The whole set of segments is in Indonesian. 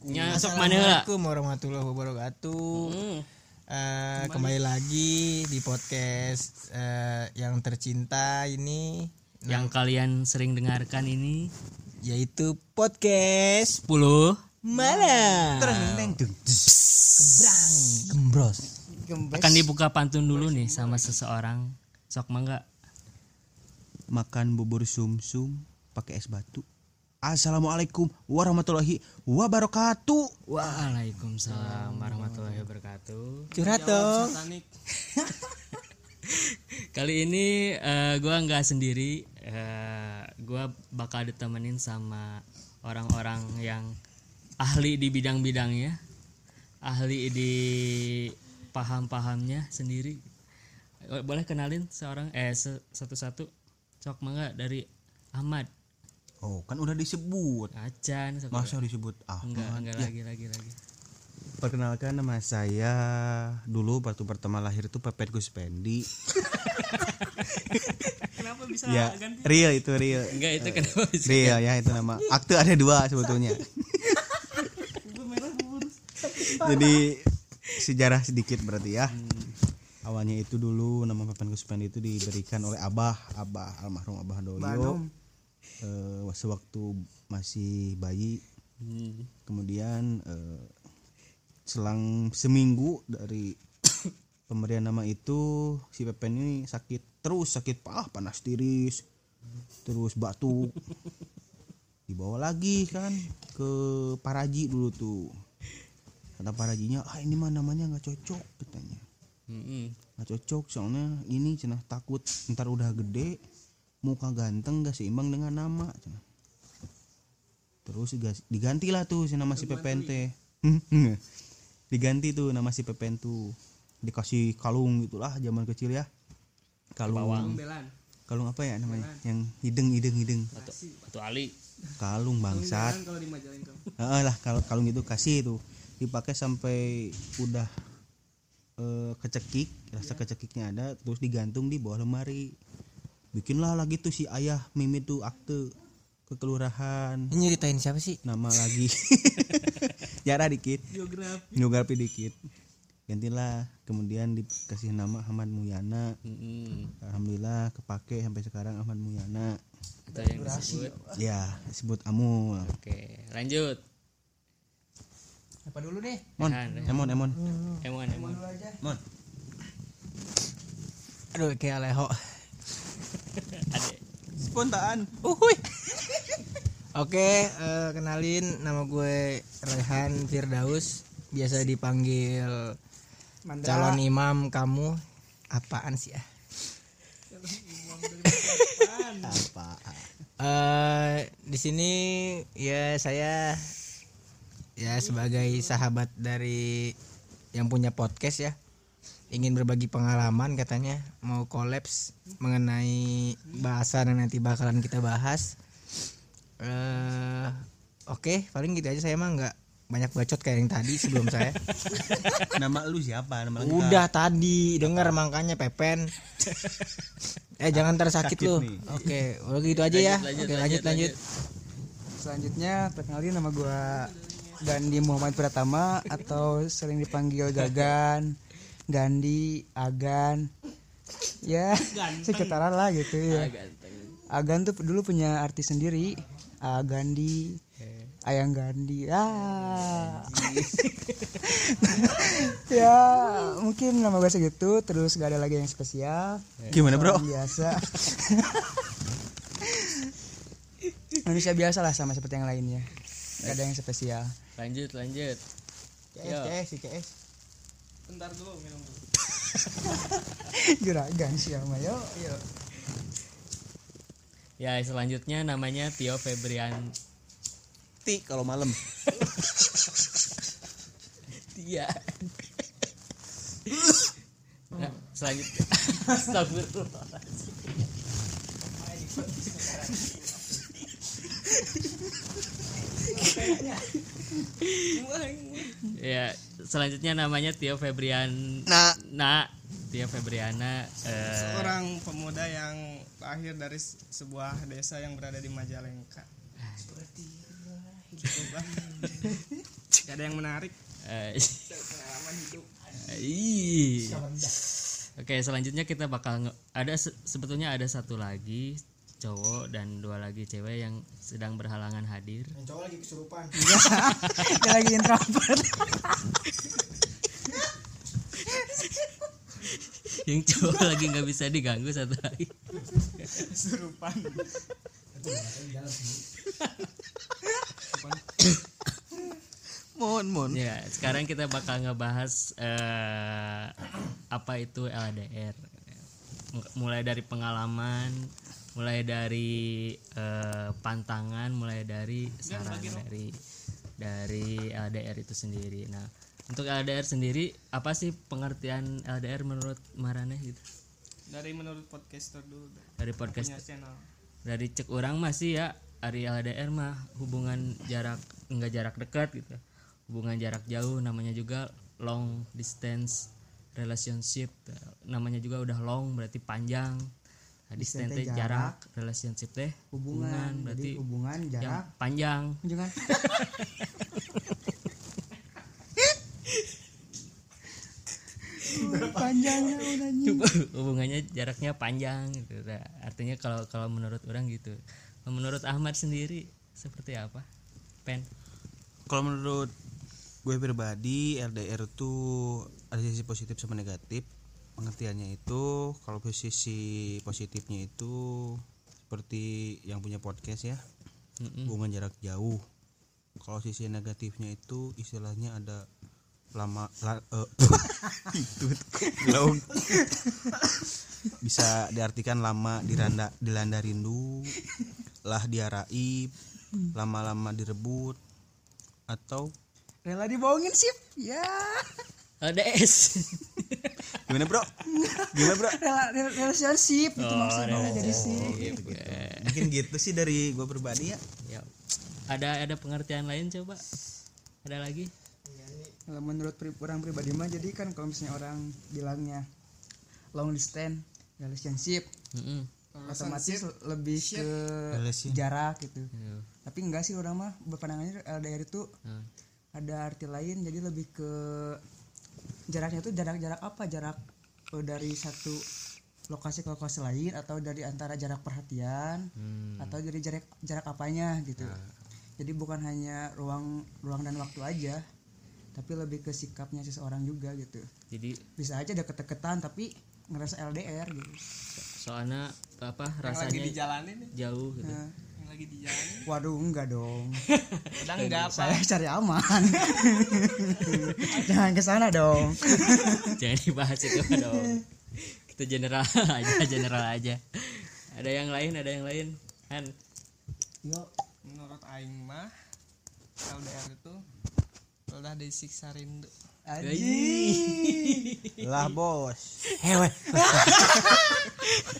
nya sok mana lah Assalamualaikum warahmatullahi wabarakatuh. Hmm. Eh, kembali lagi di podcast eh, yang tercinta ini yang kalian sering dengarkan ini yaitu podcast 10 malam. Tereng dung. Gembrang, gembros. akan dibuka pantun dulu nih sama seseorang sok mangga Makan bubur sumsum pakai es batu. Assalamualaikum warahmatullahi wabarakatuh. Waalaikumsalam warahmatullahi wabarakatuh. Curhat dong. kali ini eh, gua nggak sendiri. Eh, gua bakal ditemenin sama orang-orang yang ahli di bidang-bidangnya ahli di paham-pahamnya sendiri. Eh, boleh kenalin seorang eh satu-satu? Sok mangga dari Ahmad Oh, kan udah disebut. Acan Masa disebut ah? enggak enggak lagi lagi lagi Perkenalkan nama saya dulu waktu pertama lahir itu Pepet Guspendi. kenapa bisa ya, real itu real. enggak itu kenapa bisa Real ya itu nama. Akte ada dua sebetulnya. Jadi sejarah sedikit berarti ya. Awalnya itu dulu nama Pepet Guspendi itu diberikan oleh Abah, Abah almarhum Abah Doyo. Eh, sewaktu masih bayi Hmm. kemudian eh, selang seminggu dari pemberian nama itu si Pepen ini sakit terus sakit parah panas tiris terus batuk dibawa lagi kan ke Paraji dulu tuh kata Parajinya ah ini mah namanya nggak cocok katanya Mm-mm. nggak cocok soalnya ini cenah takut ntar udah gede muka ganteng gak seimbang dengan nama terus digas- digantilah tuh si nama si Pepen teh diganti tuh nama si Pepen tuh. Dikasih kalung gitulah zaman kecil ya. Kalung. Kalung apa ya namanya? Yang hideng hideng hideng. Batu batu ali. Kalung bangsat. Heeh lah kalau kalung itu kasih itu dipakai sampai udah eh, kecekik rasa kecekiknya ada terus digantung di bawah lemari bikinlah lagi tuh si ayah mimi tuh akte ke kelurahan Ini nyeritain siapa sih? nama lagi. Jarah dikit. Geografi dikit. Gantilah. Kemudian dikasih nama Ahmad Muyana. Mm-mm. alhamdulillah kepake sampai sekarang Ahmad Muyana. Atau yang disebut. Ya disebut Amul oke lanjut. Apa dulu nih? Mon. Emon Emon. Emon emon Mon. Aduh kayak leho. Spontan Uhuy. Oke, eh, kenalin nama gue Rehan Firdaus, biasa dipanggil calon imam kamu. Apaan sih ya? apa Eh di sini ya saya ya sebagai sahabat dari yang punya podcast ya ingin berbagi pengalaman katanya mau kolaps mengenai bahasan yang nanti bakalan kita bahas. Eh oke paling gitu aja saya mah nggak banyak bacot kayak yang tadi sebelum saya. nama lu siapa nama lengkap Udah tadi dengar makanya Pepen. eh jangan tersakit Sakit lu. nih. Oke, udah gitu aja ya. Lanjut, Oke, lanjut, lanjut lanjut. Selanjutnya perkenalin nama gua Gandhi Muhammad Pratama atau sering dipanggil Gagan, Gandhi, Agan. Ya, sekitaran lah gitu ya. Agan tuh dulu punya arti sendiri. Agandi, Ayang Gandhi. Ah. ya, mungkin nama gue segitu terus gak ada lagi yang spesial. gimana bro Orang biasa manusia biasa lah sama seperti yang lainnya gak ada yang spesial lanjut lanjut Yo. CS, CS. Juragan siapa yo yo. Ya selanjutnya namanya Tio Febrian ti kalau malam. Tia nah, selanjutnya. Astagfirullahaladzim. Ya selanjutnya namanya Tio Febrian nah nah Tio Febriana eh, seorang pemuda yang lahir dari sebuah desa yang berada di Majalengka. Gak ada yang menarik. Eh, Pengalaman hidup. Ih. Oke, selanjutnya kita bakal ada se- sebetulnya ada satu lagi cowok dan dua lagi cewek yang sedang berhalangan hadir. Yang cowok lagi kesurupan. Dia lagi introvert. yang cowok lagi nggak bisa diganggu satu lagi. Kesurupan. Mohon mohon. Ya, sekarang kita bakal ngebahas eh, apa itu LDR. Mulai dari pengalaman, mulai dari eh, pantangan, mulai dari saran dari dari LDR itu sendiri. Nah, untuk LDR sendiri apa sih pengertian LDR menurut Maraneh gitu? Dari menurut podcaster dulu. Dari podcast dari cek orang masih ya Ari LDR mah hubungan jarak enggak jarak dekat gitu hubungan jarak jauh namanya juga long distance relationship namanya juga udah long berarti panjang distance teh jarak relationship teh Hubungan, berarti jadi hubungan yang jarak. panjang. Jangan. Panjangnya udah hubungannya jaraknya panjang gitu. Nah, artinya kalau kalau menurut orang gitu. Kalau menurut Ahmad sendiri seperti apa? Pen. Kalau menurut gue pribadi LDR itu ada sisi positif sama negatif. Pengertiannya itu kalau sisi positifnya itu seperti yang punya podcast ya, Mm-mm. hubungan jarak jauh. Kalau sisi negatifnya itu istilahnya ada lama la, eh, itu belum bisa diartikan lama diranda dilanda rindu lah diaraib lama-lama direbut atau Rela dibohongin sip. Ya. LDS gimana bro gimana bro Rela, rela relationship itu maksudnya jadi sip. mungkin gitu sih dari gue pribadi ya Ya. Ada ada pengertian lain coba? Ada lagi? Kalau menurut pri- orang pribadi mah jadi kan kalau misalnya orang bilangnya long distance relationship Mm-mm. otomatis lebih ke Relation. jarak gitu. Ya. Tapi enggak sih orang mah berpandangannya LDR itu Nah, ada arti lain jadi lebih ke jaraknya tuh jarak-jarak apa jarak eh, dari satu lokasi ke lokasi lain atau dari antara jarak perhatian hmm. atau dari jarak jarak apanya gitu jadi bukan hanya ruang ruang dan waktu aja tapi lebih ke sikapnya seseorang juga gitu Jadi bisa aja deket-deketan tapi ngerasa LDR gitu soalnya apa Yang lagi rasanya dijalanin nih. jauh gitu. Nah, Dijalanin. waduh enggak dong Udah enggak apa. saya cari aman jangan ke sana dong Jangan dibahas itu dong. Kita general aja, general aja. Ada yang lain, ada yang lain. Han. yuk Menurut aing mah LDR itu udah disiksa rindu. lah bos Hewe.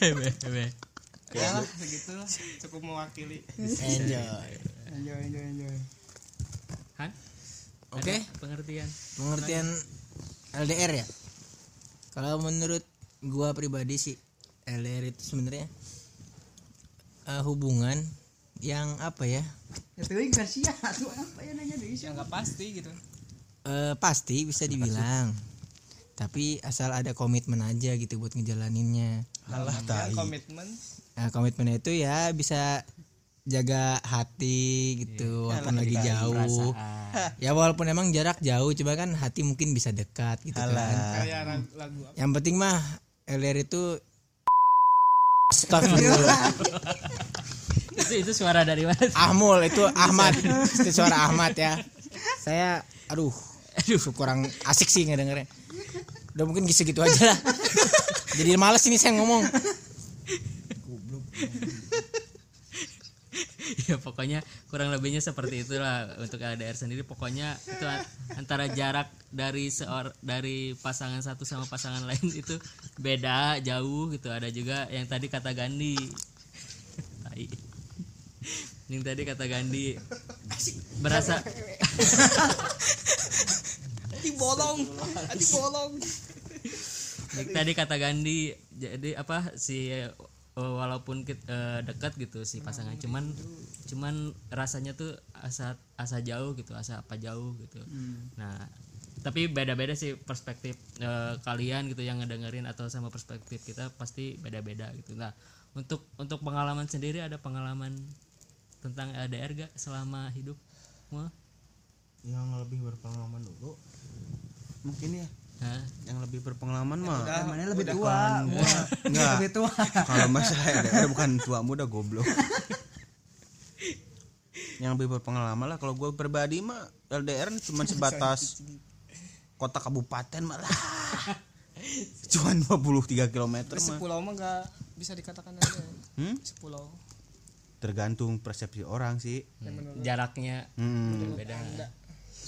Hebe, hebe. Ya lah segitu lah. cukup mewakili. Enjoy. enjoy enjoy enjoy Han. Oke. Ada Pengertian. Pengertian LDR ya. Kalau menurut gua pribadi sih LDR itu sebenarnya eh, hubungan yang apa ya? ya kan sia tuh apa ya nanya deh Ya nggak pasti gitu. Eh, pasti bisa dibilang. Tapi asal ada komitmen aja gitu buat ngejalaninnya. alah Yang tai komitmen Nah, komitmennya itu ya bisa jaga hati gitu walaupun lagi jauh. Perasaan. Ya walaupun emang jarak jauh coba kan hati mungkin bisa dekat gitu kan. kayak lagu, lagu apa? Yang penting mah LDR itu Astagfirullah. itu itu suara dari mana? Ahmul itu Ahmad. Itu suara Ahmad ya. Saya aduh, aduh kurang asik sih ngedengernya. Udah mungkin gitu-gitu aja lah. Jadi males ini saya ngomong. Ya pokoknya kurang lebihnya seperti itulah untuk LDR sendiri. Pokoknya itu antara jarak dari seor dari pasangan satu sama pasangan lain itu beda jauh gitu. Ada juga yang tadi kata Gandhi. Yang tadi kata Gandhi berasa Hati bolong, hati bolong. yang tadi kata Gandhi jadi apa si walaupun kit- eh, dekat gitu si pasangan cuman cuman rasanya tuh asa asa jauh gitu asa apa jauh gitu. Nah tapi beda-beda sih perspektif eh, kalian gitu yang ngedengerin atau sama perspektif kita pasti beda-beda gitu. Nah untuk untuk pengalaman sendiri ada pengalaman tentang LDR gak selama hidup Wah, yang lebih berpengalaman dulu? Mungkin ya Hah? yang lebih berpengalaman mah. Mana lebih tua. Wah, Enggak. lebih tua. kalau masalah LDR bukan tua muda goblok. Yang lebih berpengalaman lah kalau gue pribadi mah LDR cuma sebatas kota kabupaten malah cuma 23 km mah. Sepulau mah nggak bisa dikatakan aja Hmm? sepulau. Tergantung persepsi orang sih. Jaraknya hmm. beda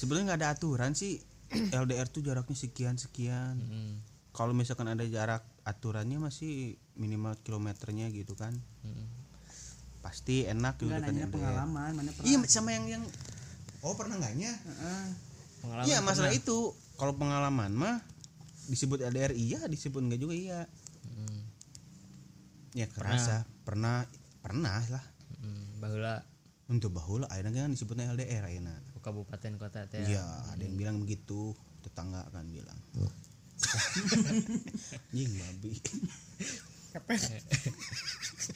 sebenarnya nggak ada aturan sih LDR tuh jaraknya sekian sekian. Hmm. kalau misalkan ada jarak aturannya masih minimal kilometernya gitu kan. Hmm. pasti enak gitu kan LDR. pengalaman, mana pernah. iya sama yang yang oh pernah nggaknya Heeh. pengalaman iya masalah itu. Kalau pengalaman mah disebut LDR iya. Disebut enggak juga iya. Hmm. ya kerasa. Pernah pernah lah. Hmm, bahula. Untuk bahula akhirnya kan disebutnya LDR akhirnya kabupaten kota teh. Iya ada yang bilang begitu tetangga kan bilang. Jing babi.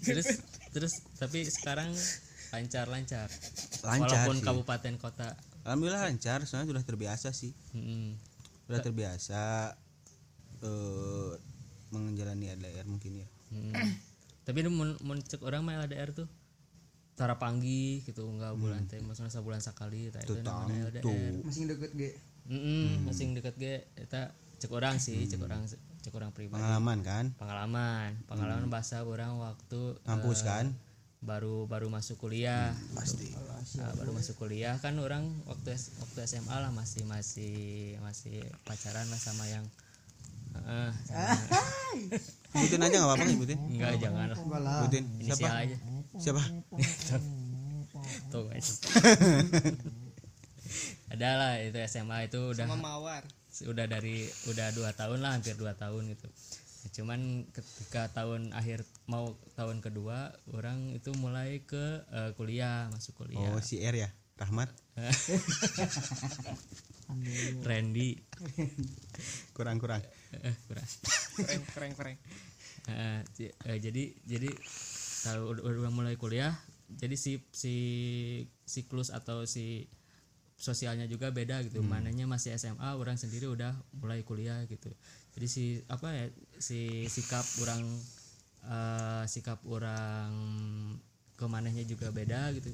Terus terus tapi sekarang lancar lancar Lancar walaupun sih. kabupaten kota alhamdulillah lancar soalnya sudah terbiasa sih. Mm-mm. sudah terbiasa eh menjalani LDR mungkin ya. Mm. tapi ini mun, mun cek orang mah LDR tuh tara panggi gitu enggak bulan teh maksudnya sebulan sekali tah itu namanya LDR. Masih deket ge. Mm-mm, masing deket ge. Eta cek orang sih cek orang cek orang pribadi. Pengalaman kan? Pengalaman. Pengalaman bahasa orang waktu Ngampus eh, kan? baru baru masuk kuliah. Pasti. Nah, baru masuk kuliah kan orang waktu waktu SMA lah masih masih masih pacaran lah sama yang Heeh, sama- sebutin aja nggak apa-apa sebutin enggak jangan sebutin siapa? aja? Siapa? Tuh guys. Ada lah itu SMA itu udah sama mawar. udah dari udah dua tahun lah hampir dua tahun gitu. Cuman ketika tahun akhir mau tahun kedua orang itu mulai ke eh, kuliah masuk kuliah. Oh si R ya? Rahmat Randy. Kurang kurang eh, kurang. Keren keren keren. Eh, j- eh, jadi jadi tahu udah, udah mulai kuliah jadi si si siklus atau si sosialnya juga beda gitu. Mananya masih SMA orang sendiri udah mulai kuliah gitu. Jadi si apa ya si sikap orang eh, sikap orang ke manehnya juga beda gitu.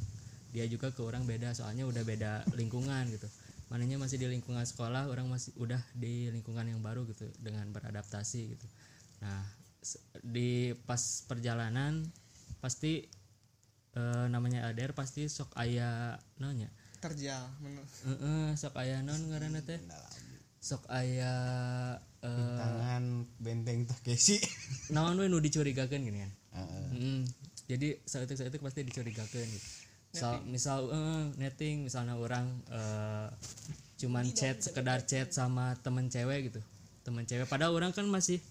Dia juga ke orang beda soalnya udah beda lingkungan gitu manehnya masih di lingkungan sekolah orang masih udah di lingkungan yang baru gitu dengan beradaptasi gitu. Nah di pas perjalanan pasti eh, namanya LDR pasti sok aya nanya terjal menurut Heeh, sok aya non ngaranna teh? Sok aya eh tangan benteng Takeshi naon we nu dicurigakeun gini kan? Heeh. Mm, jadi saat itu saat itu pasti dicurigakeun gitu. Misal misal eh, netting misalnya orang eh, cuman chat sekedar chat sama temen cewek gitu. Temen cewek padahal orang kan masih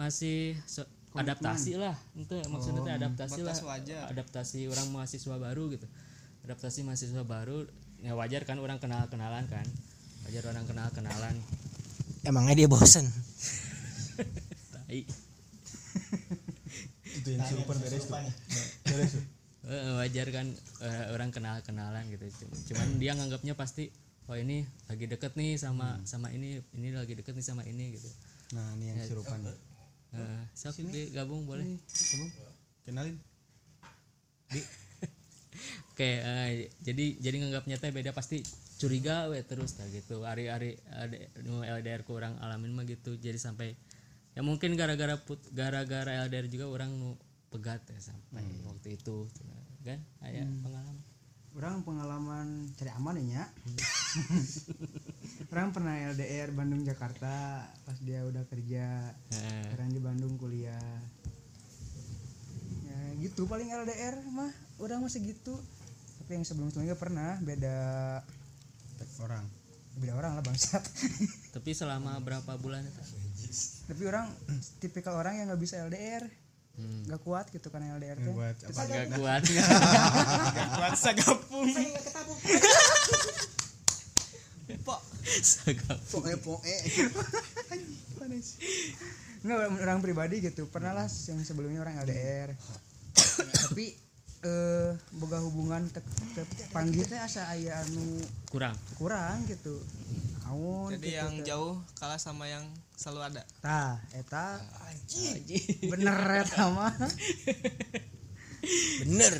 masih so- adaptasi lah. Itu maksudnya teh adaptasi lah. wajar. Adaptasi orang mahasiswa baru gitu. Adaptasi mahasiswa baru ya wajar kan orang kenal-kenalan kan. Wajar orang kenal-kenalan. Emangnya dia bosen. Tai. itu yang super beres tuh Eh, wajar kan eh, orang kenal kenalan gitu. Cuman dia nganggapnya pasti oh ini lagi deket nih sama sama ini ini lagi deket nih sama ini gitu. Nah ini yang serupan. Eh, sok Di, gabung boleh. kenalin. Oke eh, jadi jadi nganggapnya teh beda pasti curiga we terus kayak gitu. Hari-hari nu LDR kurang alamin mah gitu. Jadi sampai ya mungkin gara-gara put gara-gara LDR juga orang nu pegat ya sampai waktu itu kan aya pengalaman Orang pengalaman cari aman ya. Nya. orang pernah LDR Bandung Jakarta pas dia udah kerja. Eh, Sekarang di Bandung kuliah. Ya gitu paling LDR mah orang masih gitu. Tapi yang sebelum sebelumnya pernah beda orang beda orang lah bangsat. tapi selama berapa bulan itu Tapi orang tipikal orang yang nggak bisa LDR. Nggak kuat gitu kan LDR teh buat apa Gak kuat. kuat? Sagapung. Poe poe. Nggak orang- orang pribadi gitu. Pernah lah yang sebelumnya orang LDR tapi eh boga hubungan te, te, panggil. teh asa aya anu Kurang. kurang gitu. Aun jadi gitu, yang teh. jauh kalah sama yang selalu ada. Tah eta bener eta mah. Bener.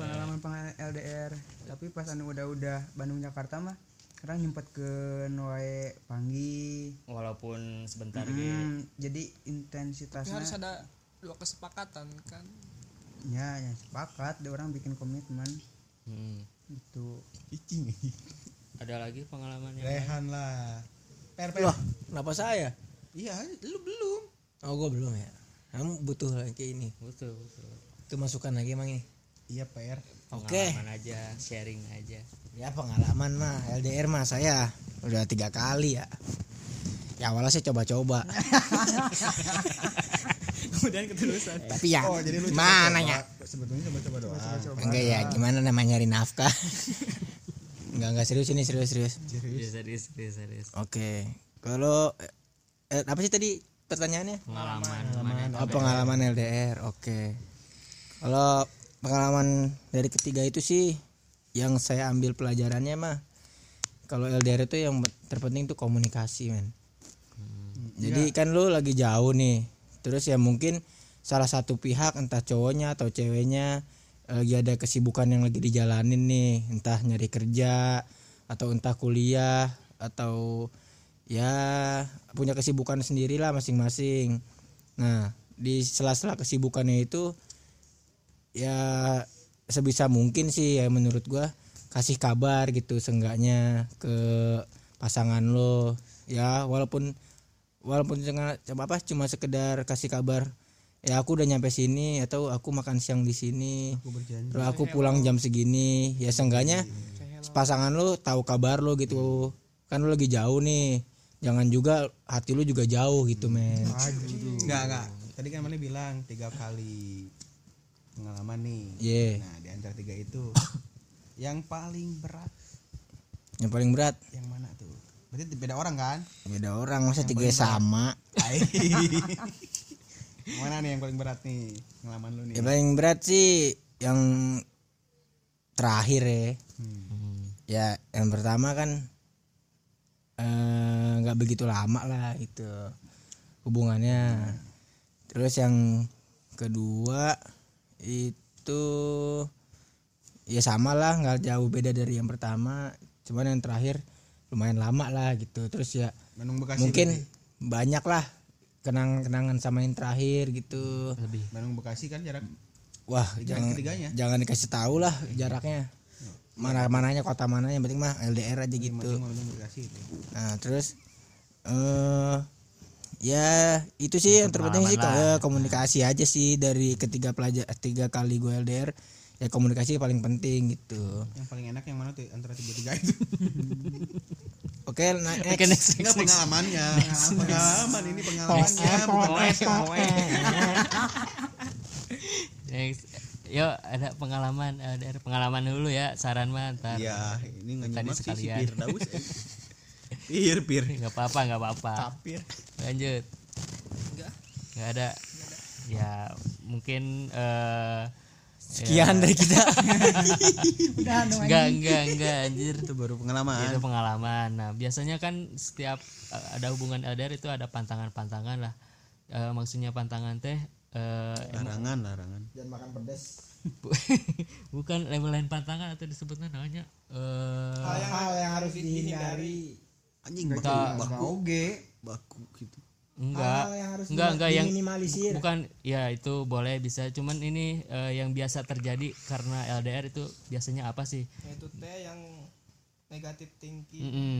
Pengalaman pengalaman LDR tapi pas anu udah-udah Bandung Jakarta mah sekarang nyempet ke Noe Panggi. Walaupun sebentar gitu. Hmm, jadi tapi intensitasnya harus ada dua kesepakatan kan? Ya, ya sepakat. Dia orang bikin komitmen. Hmm. gitu. Cicing. Ada lagi pengalaman yang Rehan lah. Per per. Wah kenapa saya iya lu belum. Oh gue belum ya. Kamu butuh lagi kayak ini. Betul betul. itu masukan lagi emang ini? Iya oke. Pengalaman aja, sharing aja. ya pengalaman mah. LDR mah saya udah tiga kali ya. Ya awalnya sih coba-coba. Kemudian keterusan. Tapi ya oh jadi lu gimana coba-coba. ya sebetulnya coba-coba doang. Enggak ya gimana namanya nyari nafkah? Enggak enggak serius ini serius serius. Iya, serius, serius, serius. oke kalau eh, apa sih tadi pertanyaannya Pengalaman, mana? Oh, pengalaman LDR, oke. Kalau pengalaman dari ketiga itu sih yang saya ambil pelajarannya mah kalau LDR itu yang terpenting tuh komunikasi, men. Jadi kan lu lagi jauh nih. Terus ya mungkin salah satu pihak entah cowoknya atau ceweknya lagi ada kesibukan yang lagi dijalanin nih, entah nyari kerja atau entah kuliah atau ya punya kesibukan sendiri lah masing-masing. Nah, di sela-sela kesibukannya itu ya sebisa mungkin sih ya menurut gua kasih kabar gitu seenggaknya ke pasangan lo. Ya walaupun walaupun cuma apa cuma sekedar kasih kabar ya aku udah nyampe sini atau aku makan siang di sini aku berjanji. terus aku pulang jam segini. Ya seenggaknya pasangan lo tahu kabar lo gitu. Kan lo lagi jauh nih jangan juga hati lu juga jauh gitu men. Enggak enggak. Tadi kan mana bilang tiga kali pengalaman nih. Iya. nah di antara tiga itu yang paling berat. Yang paling berat? Yang mana tuh? Berarti beda orang kan? Beda orang masa tiga sama? Ai. mana nih yang paling berat nih? Pengalaman lu nih. Yang paling berat sih yang terakhir ya. Hmm. ya yang pertama kan eh, nggak begitu lama lah itu hubungannya terus yang kedua itu ya sama lah nggak jauh beda dari yang pertama cuman yang terakhir lumayan lama lah gitu terus ya mungkin berarti. banyak lah kenang-kenangan sama yang terakhir gitu Lebih. Bandung Bekasi kan jarak wah jangan ketiganya. jangan dikasih tahu lah jaraknya mana mananya kota mananya yang penting mah LDR aja gitu. Bandung Bandung Bekasi itu nah terus eh ya itu sih yang terpenting sih pengalaman eh, komunikasi aja sih dari ketiga pelajar tiga kali gue LDR ya komunikasi paling penting gitu. Yang paling enak yang mana tuh antara tiga tiga itu? Oke Oke, next. next, enggak next, next. pengalamannya pengalaman ini pengalamannya. bukan Next. Yuk, ada pengalaman, ada pengalaman dulu ya, saran mah ntar. iya ini Tadi nggak sih si sekalian. Firdaus eh. pir pir Nggak apa-apa, nggak apa-apa. kapir Lanjut. enggak Nggak ada. Ya, mungkin eh sekian dari kita enggak, enggak, enggak anjir. itu baru pengalaman Itu pengalaman. Nah, biasanya kan setiap eh, ada hubungan LDR itu ada pantangan-pantangan lah. Eh, maksudnya pantangan teh eh, larangan larangan. Jangan makan pedas. Bu- bukan level lain pantangan atau disebutnya namanya eh hal yang harus dihindari. anjing baku Enggak. baku. oge. Baku gitu. Enggak. Hal yang harus enggak enggak yang diminimalisir. bukan ya itu boleh bisa. Cuman ini eh, yang biasa terjadi karena LDR itu biasanya apa sih? Itu teh yang negatif tinggi Mm-mm.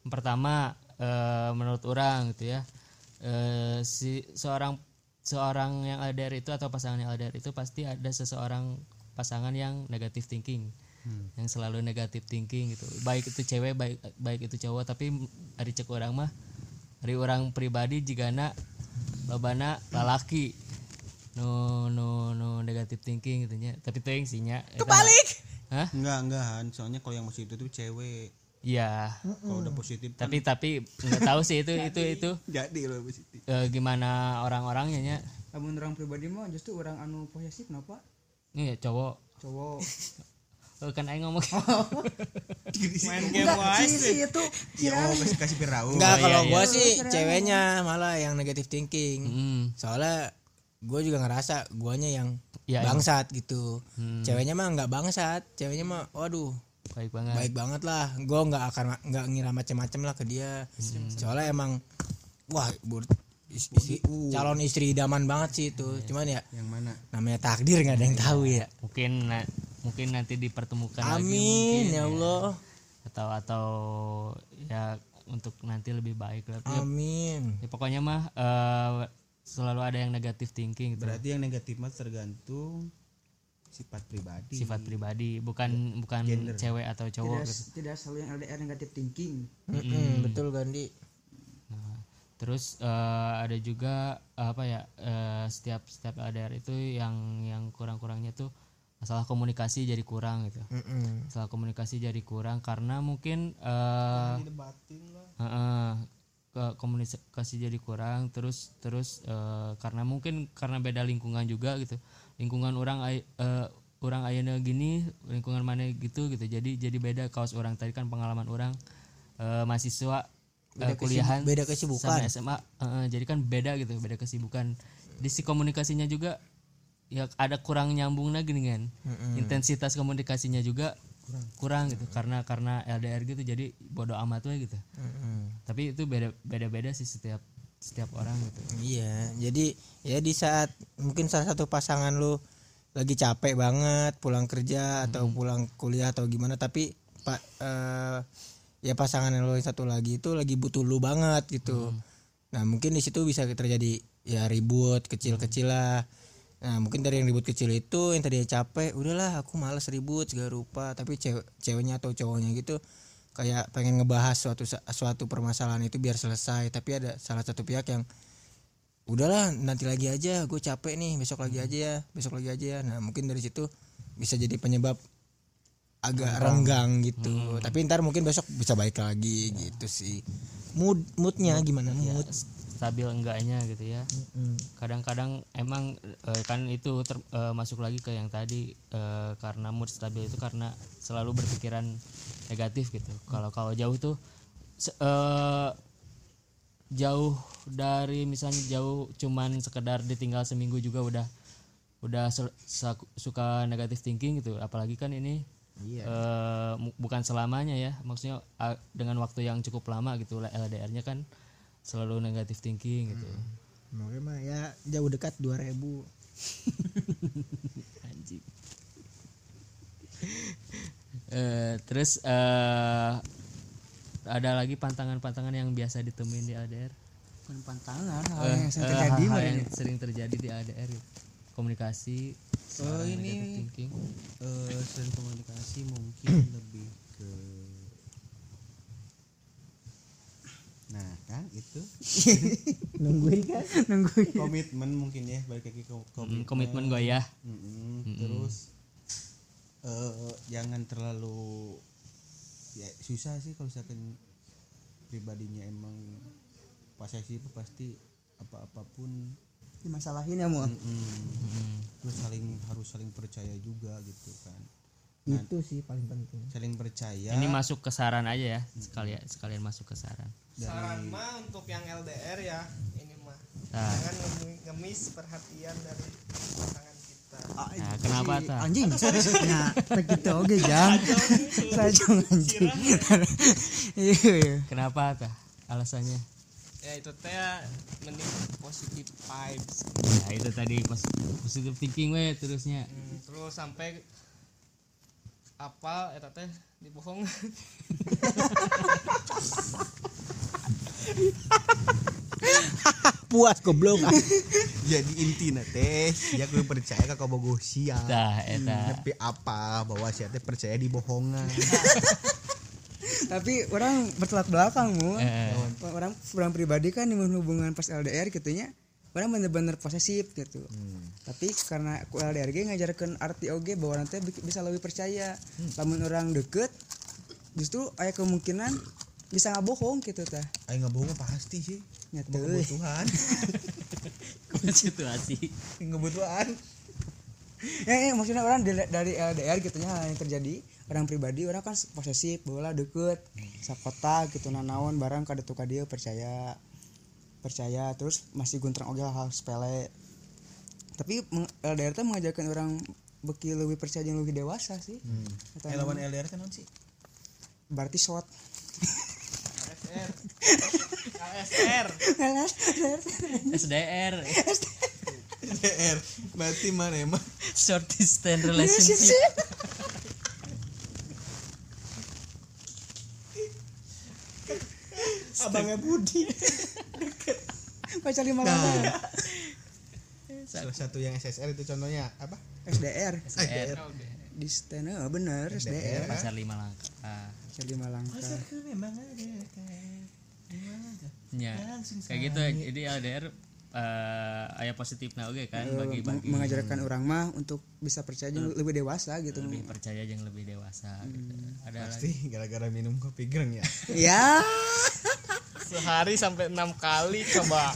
Yang pertama eh, menurut orang gitu ya eh, si seorang seorang yang LDR itu atau pasangan yang LDR itu pasti ada seseorang pasangan yang negatif thinking yang selalu negatif thinking gitu. Baik itu cewek baik baik itu cowok tapi hari cek orang mah hari orang pribadi jika na lobana lalaki no no no negative thinking gitu nya. Tapi teuing sih nya. Eta- Kebalik. hah? Enggak enggak Han. Soalnya kalau yang masih itu tuh cewek iya. Kalau udah positif kan tapi tapi nggak tahu sih itu itu itu. jadi loh positif. Eh, gimana orang-orangnya nya? Namun orang pribadi mah justru orang anu posesif kenapa? Nih cowok. Cowok. Eh, kan aing ngomong. Main game enggak wise sih. sih itu. Ya oh kasih kasih perahu. Enggak iya, kalau iya. gua sih ceweknya malah yang negative thinking. Hmm, Soalnya gue juga ngerasa guanya yang Iya, iya. bangsat gitu. Hmm. Ceweknya mah nggak bangsat, ceweknya mah waduh baik banget baik banget lah. Gue nggak akan nggak ngira macem-macem lah ke dia. Soalnya emang wah bur- is- isi- calon istri idaman banget sih itu. Cuman ya yang mana namanya takdir nggak ada yang tahu ya. mungkin na- mungkin nanti dipertemukan lagi Amin mungkin, ya Allah. atau atau ya untuk nanti lebih baik lah ya, Amin. ya pokoknya mah eh, selalu ada yang negatif thinking gitu berarti yang negatif mah tergantung sifat pribadi. Sifat pribadi bukan bukan cewek atau cowok tidak gitu. tidak selalu yang LDR negatif thinking. Mm-mm, betul Gandhi. Nah, terus eh, ada juga apa ya eh, setiap setiap LDR itu yang yang kurang-kurangnya tuh masalah komunikasi jadi kurang gitu. Mm-mm. masalah komunikasi jadi kurang karena mungkin eh Heeh, ke komunikasi jadi kurang terus terus eh, karena mungkin karena beda lingkungan juga gitu lingkungan orang ay- eh, orang ayana gini lingkungan mana gitu gitu. Jadi jadi beda kaos orang. Tadi kan pengalaman orang eh, mahasiswa eh, kuliahan beda kesibukan. sama SMA eh, jadi kan beda gitu beda kesibukan. Di si komunikasinya juga ya ada kurang nyambungnya gini kan. Intensitas komunikasinya juga kurang, gitu karena karena LDR gitu jadi bodoh amat we gitu. Mm-mm. tapi itu beda beda beda sih setiap setiap orang gitu Iya, jadi ya di saat mungkin salah satu pasangan lu lagi capek banget pulang kerja atau pulang kuliah atau gimana tapi pak eh, ya pasangan lu yang satu lagi itu lagi butuh lu banget gitu. Nah mungkin di situ bisa terjadi ya ribut kecil-kecil lah. Nah mungkin dari yang ribut kecil itu yang tadinya capek, udahlah aku males ribut segala rupa. Tapi cewek ceweknya atau cowoknya gitu kayak pengen ngebahas suatu suatu permasalahan itu biar selesai. Tapi ada salah satu pihak yang udahlah nanti lagi aja, gue capek nih besok lagi aja ya, besok lagi aja ya. Nah mungkin dari situ bisa jadi penyebab agak renggang gitu. Tapi ntar mungkin besok bisa baik lagi gitu sih. Mood moodnya gimana mood? stabil enggaknya gitu ya kadang-kadang emang eh, kan itu ter- eh, masuk lagi ke yang tadi eh, karena mood stabil itu karena selalu berpikiran negatif gitu. Kalau kalau jauh tuh eh, jauh dari misalnya jauh cuman sekedar ditinggal seminggu juga udah udah suka negatif thinking gitu. Apalagi kan ini eh, mu- bukan selamanya ya. Maksudnya dengan waktu yang cukup lama gitu LDR-nya kan selalu negatif thinking gitu. Makanya mah ya jauh dekat 2000 anjing Eh, terus eh ada lagi pantangan-pantangan yang biasa ditemuin di bukan pantangan hal Eh, yang sering terjadi hal-hal mah yang ini. sering terjadi di LDR gitu. komunikasi Oh, ini thinking. selain komunikasi mungkin lebih ke nah kan itu nungguin kan nungguin komitmen mungkin ya balik lagi ke komitmen komitmen gue ya Mm-mm. terus eh jangan terlalu ya susah sih kalau misalkan pribadinya emang posesif pasti apa apa pun dimasalahin ya mu terus saling harus saling percaya juga gitu kan. Itu sih paling penting. saling percaya. Ini masuk ke saran aja ya sekalian sekalian masuk ke saran. Saran mah untuk yang LDR ya ini mah. Nah. jangan ngemi- ngemis perhatian dari pasangan nah kenapa tuh anjing? Nah begitu. Oke jang. Saya jangan anjing. Iya. Kenapa tuh alasannya? Ya itu teh mending positive vibes. Ya itu tadi pos- positive thinking we terusnya. Hmm, terus sampai apa eta teh dibohong puas goblok. Jadi intinya teh ya gue percaya kakak bogo siap. Tah, eta. tapi apa bahwa siapa teh percaya di bohongan. Tapi orang bertolak belakang mu. Eh. orang orang pribadi kan di hubungan pas LDR gitunya orang bener-bener posesif gitu. Tapi karena aku LDRG ngajarkan arti oge bahwa nanti bi- bisa lebih percaya. Lamun orang deket justru ada kemungkinan bisa ngabohong gitu tah Ayo nggak bohong pasti sih. nyata Kebutuhan, situasi kebutuhan. ya, ya, maksudnya orang dari, dari LDR gitu nya hal yang terjadi orang pribadi orang kan posesif bahwa deket sakota gitu nanaon barang kada tuh dia percaya. Percaya terus masih guntrang oke hal sepele. Tapi LDR tuh mengajarkan orang beki lebih percaya yang lebih dewasa sih. Eh lawan LDR kan sih. berarti shot KSR SDR LDR. Berarti mana emang? short distance relationship. Abangnya Budi. pacar lima Nah. Salah satu yang SSR itu contohnya apa? SDR SDR di stand eh, bener SDR pacar lima langkah. Pacar lima langkah. Memang ada ya kayak gitu. jadi LDR eh ayah positifnya oke kan Eh, bagi bagi mengajarkan orang mah untuk bisa percaya jeung lebih dewasa gitu. lebih percaya yang lebih dewasa gitu. ada lagi? Pasti gara-gara minum kopi gereng ya. ya. Sehari sampai enam kali coba.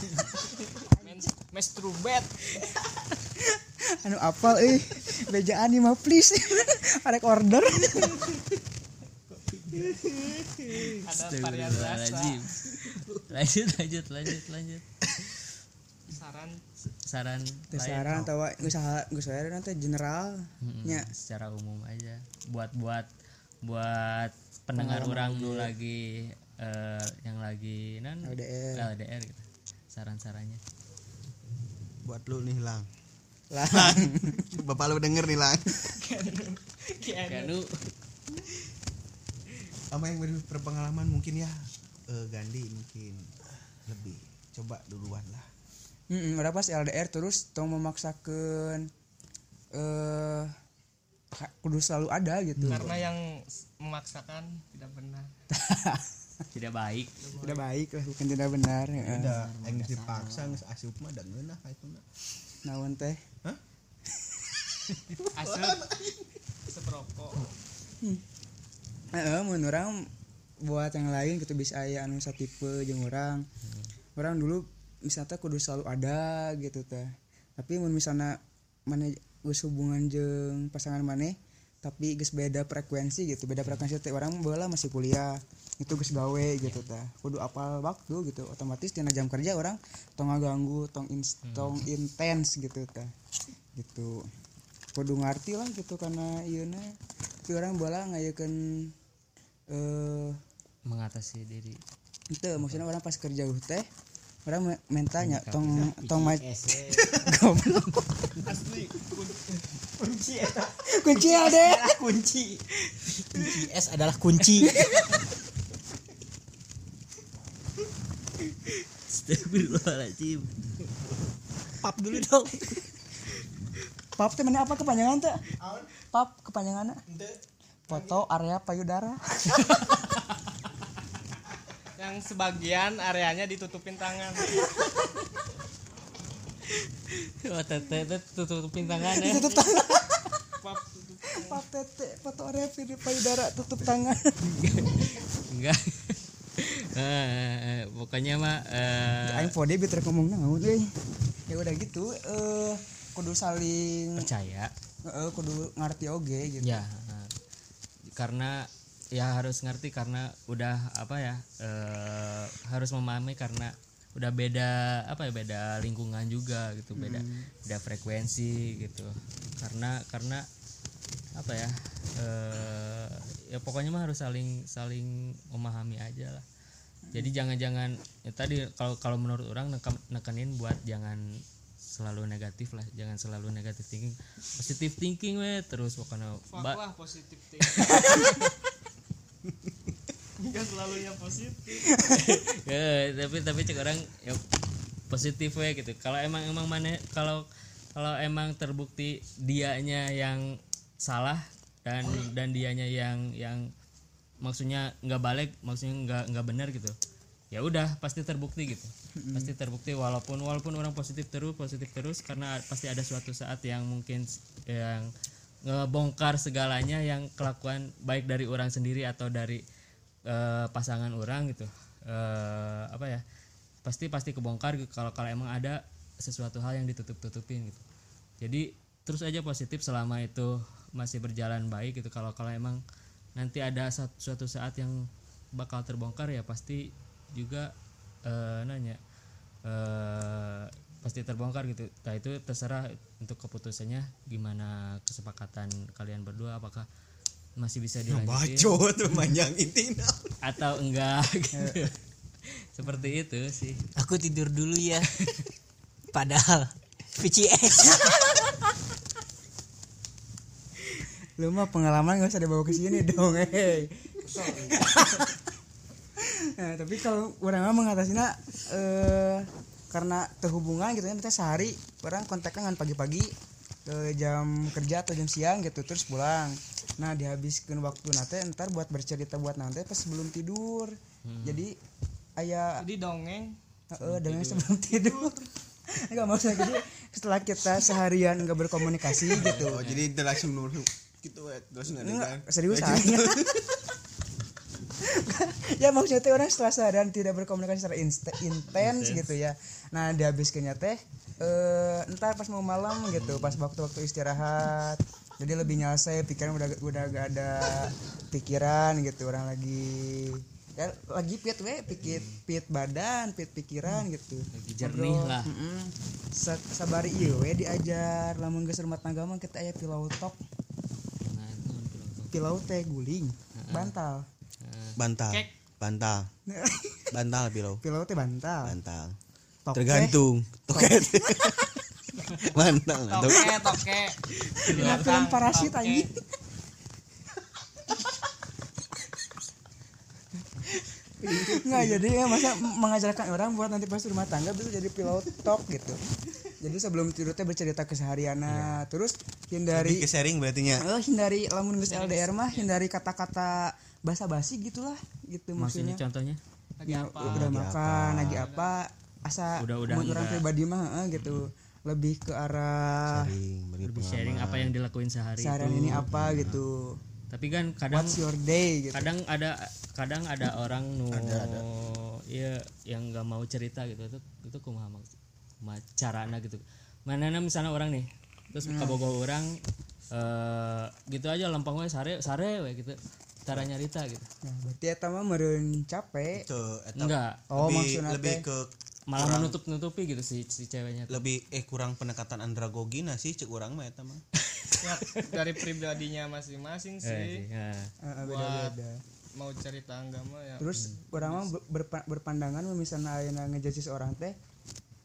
Men masturbate anu apal eh. Bejaan nih mah please. Arek order. Ada varian rasa. Lanjut lanjut lanjut lanjut. Saran. Saran saran tahu usaha wae nanti general Mm-mm, nya secara umum aja. Buat buat buat pendengar orang nu lagi eh, yang lagi nan LDR. LDR gitu. Saran-sarannya. Buat lu nih lang. lah Bapak lu denger nih lang. Kanu Apa yang beri berpengalaman mungkin ya eh, Gandhi mungkin lebih. Coba duluan lah. Heeh, udah pas LDR terus tong memaksakan eh ka- kudu selalu ada gitu. Karena yang memaksakan tidak benar. Tidak baik. Tidak baik lah bukan tidak benar heeh. Udah yang dipaksa geus asup mah da ngeunah ka itu naon teh? Asup. Seperokok. Heeh, mun orang buat yang lain gitu bisa aya anu satipe jeung orang. Orang dulu misalnya kudu selalu ada gitu teh. Tapi mun misalnya mana geus hubungan jeung pasangan maneh tapi geus beda frekuensi gitu. Beda frekuensi teh orang bola masih kuliah. Itu geus gawe gitu teh. Kudu apal waktu gitu. Otomatis tina jam kerja orang tong ngaganggu, tong ins- tong intens gitu teh. Gitu. Kudu ngarti lah gitu karena ieu tapi orang bola ngayakeun eh mengatasi diri. Itu maksudnya orang pas kerja teh orang me- mentanya tong tong ma goblok. Asli kunci eta kunci ada. Kunci kunci. S adalah kunci. Astagfirullahaladzim. Pap dulu dong. Pap teh mana apa kepanjangan teh? Pap kepanjanganna foto area payudara yang sebagian areanya ditutupin tangan. Oh tete tete tutupin tangan ya. Tutup tangan. Pap tutup pap tete foto area payudara tutup tangan. Enggak. Eh, pokoknya mah eh, aing pode biar ngomong naon euy ya udah gitu eh kudu saling percaya. Eh, kudu ngarti oge gitu. Ya eh, karena ya harus ngerti karena udah apa ya eh, harus memahami karena udah beda apa ya beda lingkungan juga gitu beda beda frekuensi gitu. Karena karena apa ya eh ya pokoknya mah harus saling saling memahami aja lah. Jadi jangan-jangan ya tadi kalau kalau menurut orang nekenin buat jangan selalu negatif lah jangan selalu negatif thinking positive thinking we terus pokoknya fuck lah positif thinking Enggak selalu yang positif. Ya, tapi tapi cek orang ya positif we gitu. Kalau emang emang mana kalau kalau emang terbukti dianya yang salah dan dan dianya yang yang maksudnya nggak balik maksudnya nggak nggak benar gitu ya udah pasti terbukti gitu. Pasti terbukti walaupun walaupun orang positif terus positif terus karena pasti ada suatu saat yang mungkin yang ngebongkar segalanya yang kelakuan baik dari orang sendiri atau dari eh, pasangan orang gitu. Eh, apa ya? Pasti pasti kebongkar gitu kalau kalau emang ada sesuatu hal yang ditutup tutupin gitu. Jadi terus aja positif selama itu masih berjalan baik gitu. Kalau kalau emang nanti ada suatu saat yang bakal terbongkar ya pasti juga eh, nanya eh, pasti terbongkar gitu. Nah itu terserah untuk keputusannya gimana kesepakatan kalian berdua apakah masih bisa dilanjutin tuh manjang intina atau enggak gitu. seperti itu sih Aku tidur dulu ya. Padahal VCS. lu mah pengalaman gak usah dibawa ke sini dong eh nah, tapi kalau orang mah mengatasinya eh karena terhubungan gitu kan kita sehari orang kontaknya kan pagi-pagi ke jam kerja atau jam siang gitu terus pulang nah dihabiskan waktu nanti ntar buat bercerita buat nanti pas sebelum tidur jadi ayah jadi dongeng Heeh, dengan sebelum tidur. Enggak maksudnya jadi setelah kita seharian enggak berkomunikasi gitu. oh jadi langsung nurut gitu ya terus nggak Enggak, ada serius aja. ya maksudnya teh orang setelah seharian tidak berkomunikasi secara intens gitu ya. Nah, dihabiskannya teh eh entar pas mau malam gitu, pas waktu-waktu istirahat. Jadi lebih nyelesai pikiran udah udah gak ada pikiran gitu orang lagi ya lagi pit we pikir pit badan pit pikiran gitu. Lagi jernih lah. Mm-mm. Sa- sabari iya we diajar. Lamun geus rumah tangga mah kita aya pilau tok. Nah, pilau teh guling bantal. Bantal Kek. bantal. Bantal bilau pilau teh bantal. Bantal. Toke. tergantung. Toket bantal nah, tok- toke. Toke film parasit anjing. Nggak jadi ya masa mengajarkan orang buat nanti pas rumah tangga bisa jadi pilot talk gitu. Jadi sebelum tidur teh bercerita kesehariannya, terus hindari Lebih ke sharing berarti nya eh hindari lamun geus LDR mah hindari kata-kata basa-basi gitulah gitu maksudnya maksudnya. contohnya? Lagi Ya, apa udah makan, lagi apa? Asa Udah-udah mun orang pribadi mah heeh, gitu. Lebih ke arah sharing lebih sharing apa yang dilakuin sehari seharian itu ini apa gitu. tapi kan kadang What's your day gitu. kadang ada kadang ada orang nu iya yang nggak mau cerita gitu. Itu itu kumaha maksud? Kumaha carana gitu. Mana misalnya orang nih terus kabogoh orang eh gitu aja lempang we sare sare we gitu. Cara nyarita gitu. Nah, berarti eta mah meureun capek. Eta enggak. Oh, lebih, maksudna lebih ke malah menutup nutupi gitu si si ceweknya tuh. lebih eh kurang pendekatan andragogina sih cek orang mah eta mah ya, dari pribadinya masing-masing Eh, sih ya. Heeh, buat beda-beda. mau cerita agama ya Terus orang mah ber- berpa- berpandangan misalnya ngejudge seorang teh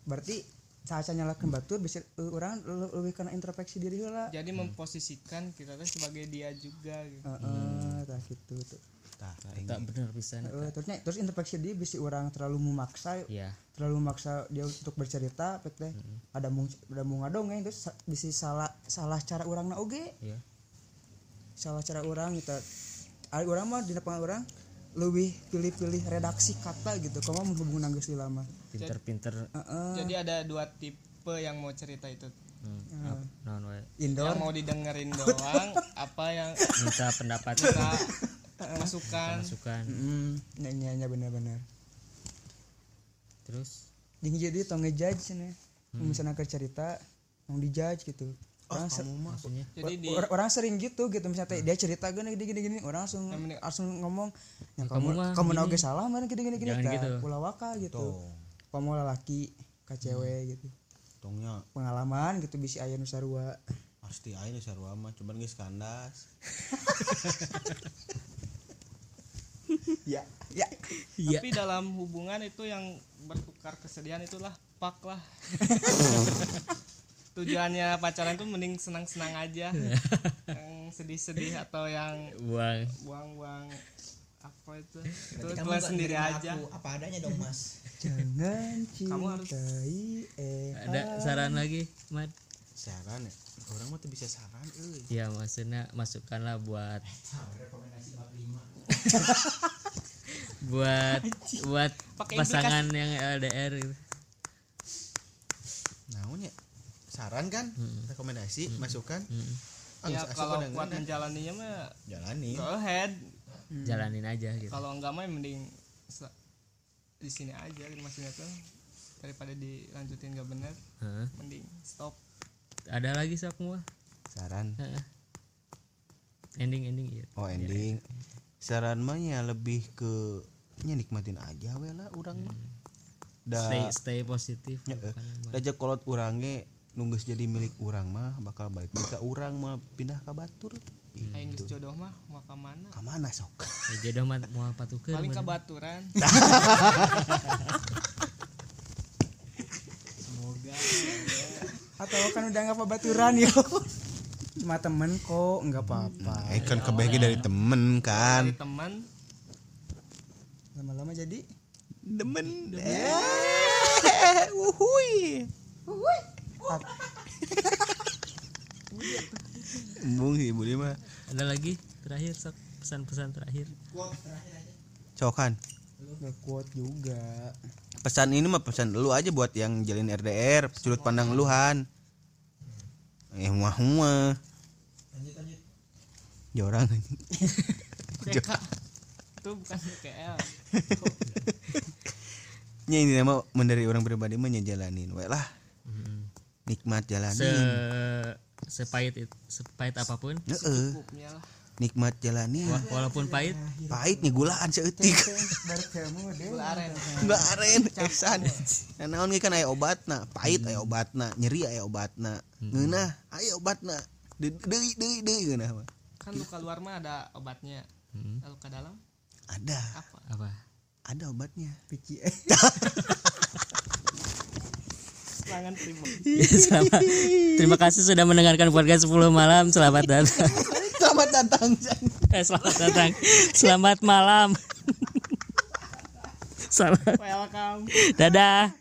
berarti saat nyalakan batur bisa eh, orang le- lebih kena introspeksi diri heula. jadi memposisikan kita tuh sebagai dia juga gitu. Heeh, tah gitu tuh. Tah tak bener bisa Heeh, terusnya terus introspeksi diri bisa orang terlalu memaksa ya terlalu memaksa dia untuk bercerita pek teh. Ada mung ada mung ngadongeng terus sa- bisa salah salah cara orang na oge. Ya salah cara orang kita ari orang mah di depan orang lebih pilih-pilih redaksi kata gitu. Kamu menghubungi nanggus di lama. Pinter-pinter. Heeh, jadi ada dua tipe yang mau cerita itu. Hmm, indoor. Yang mau didengerin doang apa yang minta pendapat. Kita masukan masukan Mm, nyanyi benar-benar. Terus? Jadi jadi tong ngejudge nih misalnya ke cerita mau dijudge gitu. Orang, ser- maksudnya? Jadi di or- orang sering gitu gitu. Misalnya teh dia cerita gini gini gini, gini. Orang langsung langsung ngomong ya, kamu kamu mah kamu naoge salah mana gini gini gini. Gitu. ulah waka gitu. Kamu lelaki ke cewek gitu. Tongnya. Pengalaman gitu bisa aya nu sarua. Pasti aja sarua mah cuman geus kandas ya ya. Tapi dalam hubungan itu yang bertukar kesedihan itulah pak lah. Tujuannya pacaran tuh mending senang-senang aja. Yang sedih-sedih atau yang buang. buang-buang apa itu? Itu gue sendiri aja. Apa adanya dong mas. Jangan Kamu harus- cintai eh ada saran lagi mat saran ya? Orang mah tuh bisa saran euy. Ya maksudnya masukkanlah buat buat buat Pakai pasangan yang LDR gitu. naon ya? Saran kan? Rekomendasi masukan Ah, ya geus asup kalau ngeunah. menjalaninya mah jalani. go ahead. Jalanin aja gitu. Kalau enggak mah mending di sini aja gitu maksudnya tuh daripada dilanjutin gak bener Heeh. mending stop ada lagi sok semua saran? Ending ending iya. Oh ending. Saran mah ya lebih ke nya nikmatin aja we lah urang mah. Da stay stay positif Ya, eh, Raja kolot urangnya nunggus jadi milik urang mah bakal balik jika urang mah pindah ke batur. Aing geus jodoh mah mau ke mana? Kamana sok? Ya, jodoh mah mau patukeun paling ke baturan atau kan udah nggak baturan yo. Cuma temen kok nggak apa-apa. Eh kan kebagi dari temen kan. Dari teman lama-lama jadi demen. Eh wuhui. Sih budi mah. Ada lagi terakhir sok? Pesan-pesan terakhir. Cokan. Nggak kuat juga pesan ini mah pesan lu aja buat yang jalin RDR sudut pandang luhan. Eh muah muah. Jorang. PK itu bukan KL nya ini nama mendari orang pribadi mah jalanin we lah. Nikmat se jalanin sepahit it- sepahit apa pun Heeh. Cukupnya lah nikmat jalanin wa- walaupun pahit. Pahit nih gulaan seeutik baru kamu deh gula aren. Enggak aren esan. Nah, naon ge kan aya obatna, pahit aya obatna, nyeri aya obatna. Ngeunah aya obatna. Deui deui deui ngeunah mah. kan luka luar mah ada obatnya. Lalu ke dalam? Ada, apa? Apa? Ada obatnya. pici serangan terima Ya, selamat. terima kasih sudah mendengarkan podcast 10 malam. Selamat datang. Selamat datang. Eh, selamat datang. Selamat malam. Selamat. Welcome. Dadah